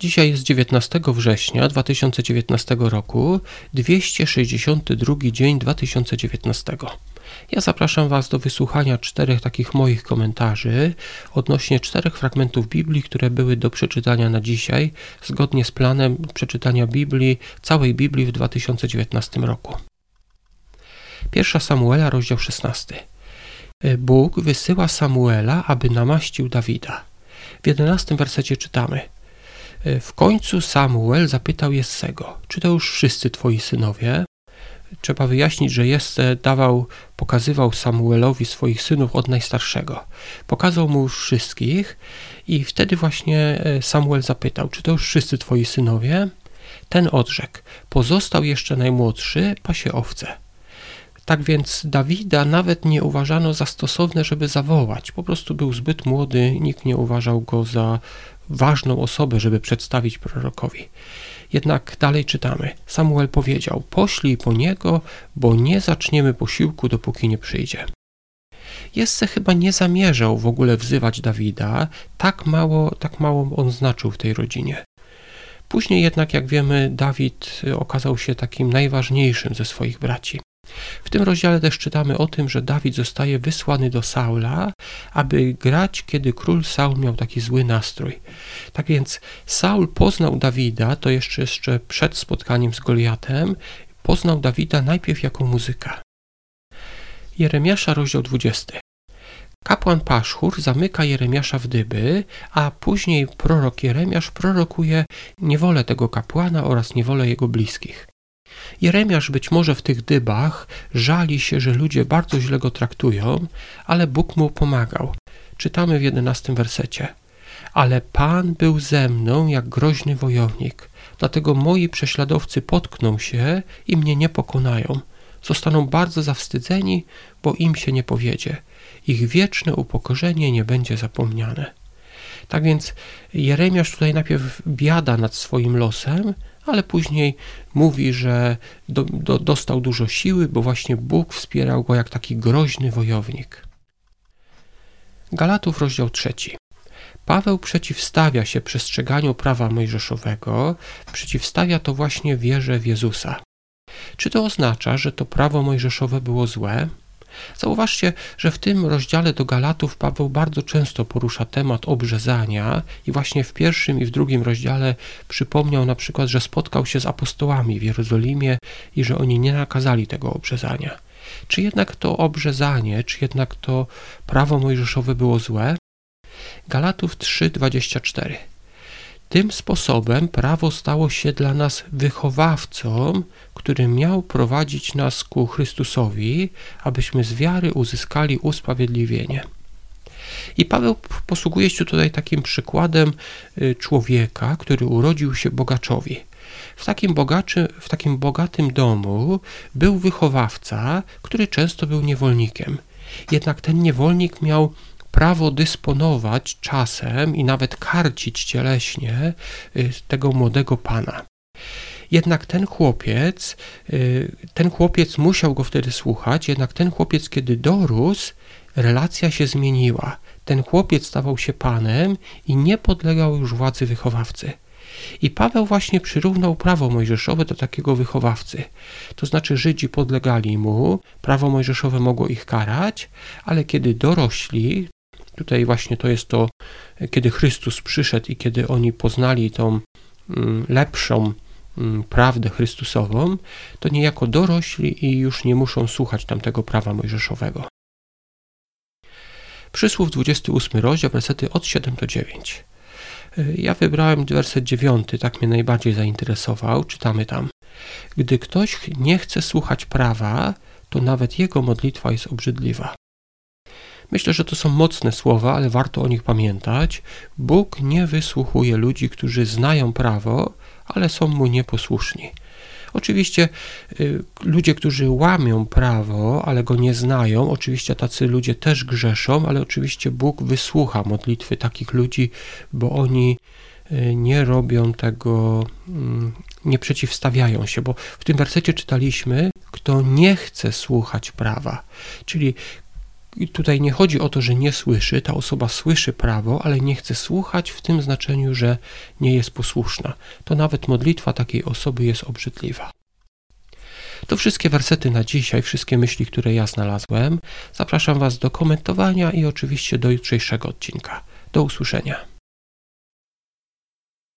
Dzisiaj jest 19 września 2019 roku, 262 dzień 2019. Ja zapraszam Was do wysłuchania czterech takich moich komentarzy odnośnie czterech fragmentów Biblii, które były do przeczytania na dzisiaj, zgodnie z planem przeczytania Biblii, całej Biblii w 2019 roku. Pierwsza Samuela, rozdział 16. Bóg wysyła Samuela, aby namaścił Dawida. W 11 wersecie czytamy – w końcu Samuel zapytał Jessego, czy to już wszyscy twoi synowie? Trzeba wyjaśnić, że Jesse dawał, pokazywał Samuelowi swoich synów od najstarszego. Pokazał mu już wszystkich i wtedy właśnie e, Samuel zapytał, czy to już wszyscy twoi synowie? Ten odrzekł, pozostał jeszcze najmłodszy, pasie owce. Tak więc Dawida nawet nie uważano za stosowne, żeby zawołać. Po prostu był zbyt młody, nikt nie uważał go za ważną osobę, żeby przedstawić prorokowi. Jednak dalej czytamy. Samuel powiedział: Poślij po niego, bo nie zaczniemy posiłku, dopóki nie przyjdzie. Jesse chyba nie zamierzał w ogóle wzywać Dawida, tak mało, tak mało on znaczył w tej rodzinie. Później jednak, jak wiemy, Dawid okazał się takim najważniejszym ze swoich braci. W tym rozdziale też czytamy o tym, że Dawid zostaje wysłany do Saula, aby grać, kiedy król Saul miał taki zły nastrój. Tak więc Saul poznał Dawida, to jeszcze, jeszcze przed spotkaniem z Goliatem, poznał Dawida najpierw jako muzyka. Jeremiasza, rozdział 20. Kapłan Paszchur zamyka Jeremiasza w dyby, a później prorok Jeremiasz prorokuje niewolę tego kapłana oraz niewolę jego bliskich. Jeremiasz być może w tych dybach żali się, że ludzie bardzo źle go traktują, ale Bóg mu pomagał. Czytamy w jedenastym wersecie. Ale Pan był ze mną jak groźny wojownik, dlatego moi prześladowcy potkną się i mnie nie pokonają. Zostaną bardzo zawstydzeni, bo im się nie powiedzie. Ich wieczne upokorzenie nie będzie zapomniane. Tak więc Jeremiasz tutaj najpierw biada nad swoim losem, ale później mówi, że do, do, dostał dużo siły, bo właśnie Bóg wspierał go jak taki groźny wojownik. Galatów, rozdział trzeci. Paweł przeciwstawia się przestrzeganiu prawa mojżeszowego, przeciwstawia to właśnie wierze w Jezusa. Czy to oznacza, że to prawo mojżeszowe było złe? Zauważcie, że w tym rozdziale do Galatów Paweł bardzo często porusza temat obrzezania i właśnie w pierwszym i w drugim rozdziale przypomniał na przykład, że spotkał się z apostołami w Jerozolimie i że oni nie nakazali tego obrzezania. Czy jednak to obrzezanie, czy jednak to prawo mojżeszowe było złe? Galatów 3:24 tym sposobem prawo stało się dla nas wychowawcą, który miał prowadzić nas ku Chrystusowi, abyśmy z wiary uzyskali usprawiedliwienie. I Paweł posługuje się tutaj takim przykładem y, człowieka, który urodził się bogaczowi. W takim, bogaczy, w takim bogatym domu był wychowawca, który często był niewolnikiem. Jednak ten niewolnik miał prawo dysponować czasem i nawet karcić cieleśnie y, tego młodego pana. Jednak ten chłopiec, y, ten chłopiec musiał go wtedy słuchać, jednak ten chłopiec, kiedy dorósł, relacja się zmieniła. Ten chłopiec stawał się panem i nie podlegał już władzy wychowawcy. I Paweł właśnie przyrównał prawo mojżeszowe do takiego wychowawcy. To znaczy Żydzi podlegali mu, prawo mojżeszowe mogło ich karać, ale kiedy dorośli, Tutaj właśnie to jest to, kiedy Chrystus przyszedł i kiedy oni poznali tą mm, lepszą mm, prawdę Chrystusową, to niejako dorośli i już nie muszą słuchać tamtego prawa mojżeszowego. Przysłów 28 rozdział, wersety od 7 do 9. Ja wybrałem werset 9, tak mnie najbardziej zainteresował. Czytamy tam. Gdy ktoś nie chce słuchać prawa, to nawet jego modlitwa jest obrzydliwa. Myślę, że to są mocne słowa, ale warto o nich pamiętać. Bóg nie wysłuchuje ludzi, którzy znają prawo, ale są mu nieposłuszni. Oczywiście y, ludzie, którzy łamią prawo, ale go nie znają, oczywiście tacy ludzie też grzeszą, ale oczywiście Bóg wysłucha modlitwy takich ludzi, bo oni y, nie robią tego, mm, nie przeciwstawiają się, bo w tym wersecie czytaliśmy, kto nie chce słuchać prawa, czyli I tutaj nie chodzi o to, że nie słyszy, ta osoba słyszy prawo, ale nie chce słuchać w tym znaczeniu, że nie jest posłuszna. To nawet modlitwa takiej osoby jest obrzydliwa. To wszystkie wersety na dzisiaj, wszystkie myśli, które ja znalazłem. Zapraszam Was do komentowania i oczywiście do jutrzejszego odcinka. Do usłyszenia.